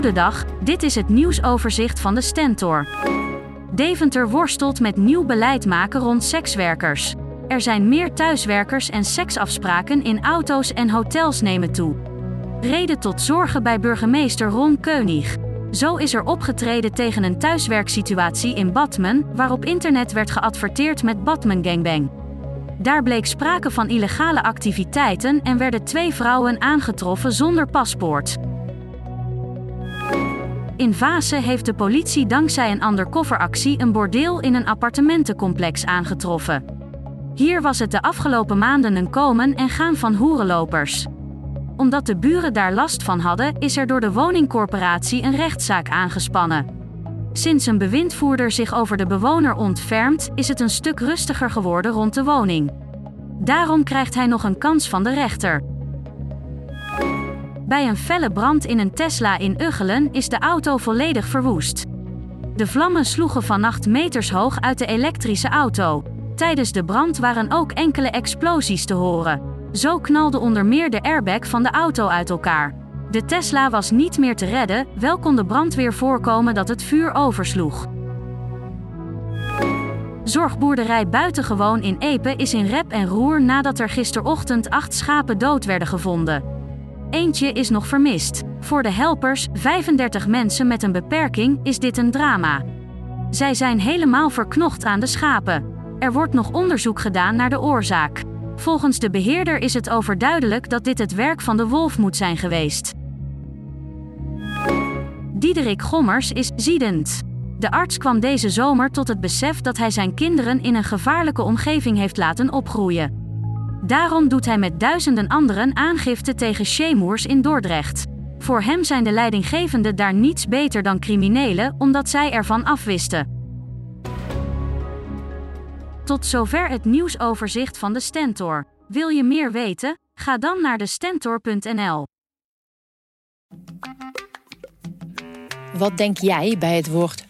Goedendag, dit is het nieuwsoverzicht van de Stentor. Deventer worstelt met nieuw beleid maken rond sekswerkers. Er zijn meer thuiswerkers en seksafspraken in auto's en hotels nemen toe. Reden tot zorgen bij burgemeester Ron Keunig. Zo is er opgetreden tegen een thuiswerksituatie in Batman, waarop internet werd geadverteerd met Batman Gangbang. Daar bleek sprake van illegale activiteiten en werden twee vrouwen aangetroffen zonder paspoort. In Vaassen heeft de politie dankzij een undercoveractie een bordeel in een appartementencomplex aangetroffen. Hier was het de afgelopen maanden een komen en gaan van hoerenlopers. Omdat de buren daar last van hadden, is er door de woningcorporatie een rechtszaak aangespannen. Sinds een bewindvoerder zich over de bewoner ontfermt, is het een stuk rustiger geworden rond de woning. Daarom krijgt hij nog een kans van de rechter. Bij een felle brand in een Tesla in Uggelen is de auto volledig verwoest. De vlammen sloegen vannacht meters hoog uit de elektrische auto. Tijdens de brand waren ook enkele explosies te horen. Zo knalde onder meer de airbag van de auto uit elkaar. De Tesla was niet meer te redden, wel kon de brandweer voorkomen dat het vuur oversloeg. Zorgboerderij Buitengewoon in Epe is in rep en roer nadat er gisterochtend acht schapen dood werden gevonden. Eentje is nog vermist. Voor de helpers, 35 mensen met een beperking, is dit een drama. Zij zijn helemaal verknocht aan de schapen. Er wordt nog onderzoek gedaan naar de oorzaak. Volgens de beheerder is het overduidelijk dat dit het werk van de wolf moet zijn geweest. Diederik Gommers is ziedend. De arts kwam deze zomer tot het besef dat hij zijn kinderen in een gevaarlijke omgeving heeft laten opgroeien. Daarom doet hij met duizenden anderen aangifte tegen Shemoers in Dordrecht. Voor hem zijn de leidinggevenden daar niets beter dan criminelen, omdat zij ervan afwisten. Tot zover het nieuwsoverzicht van de Stentor. Wil je meer weten? Ga dan naar de Stentor.nl. Wat denk jij bij het woord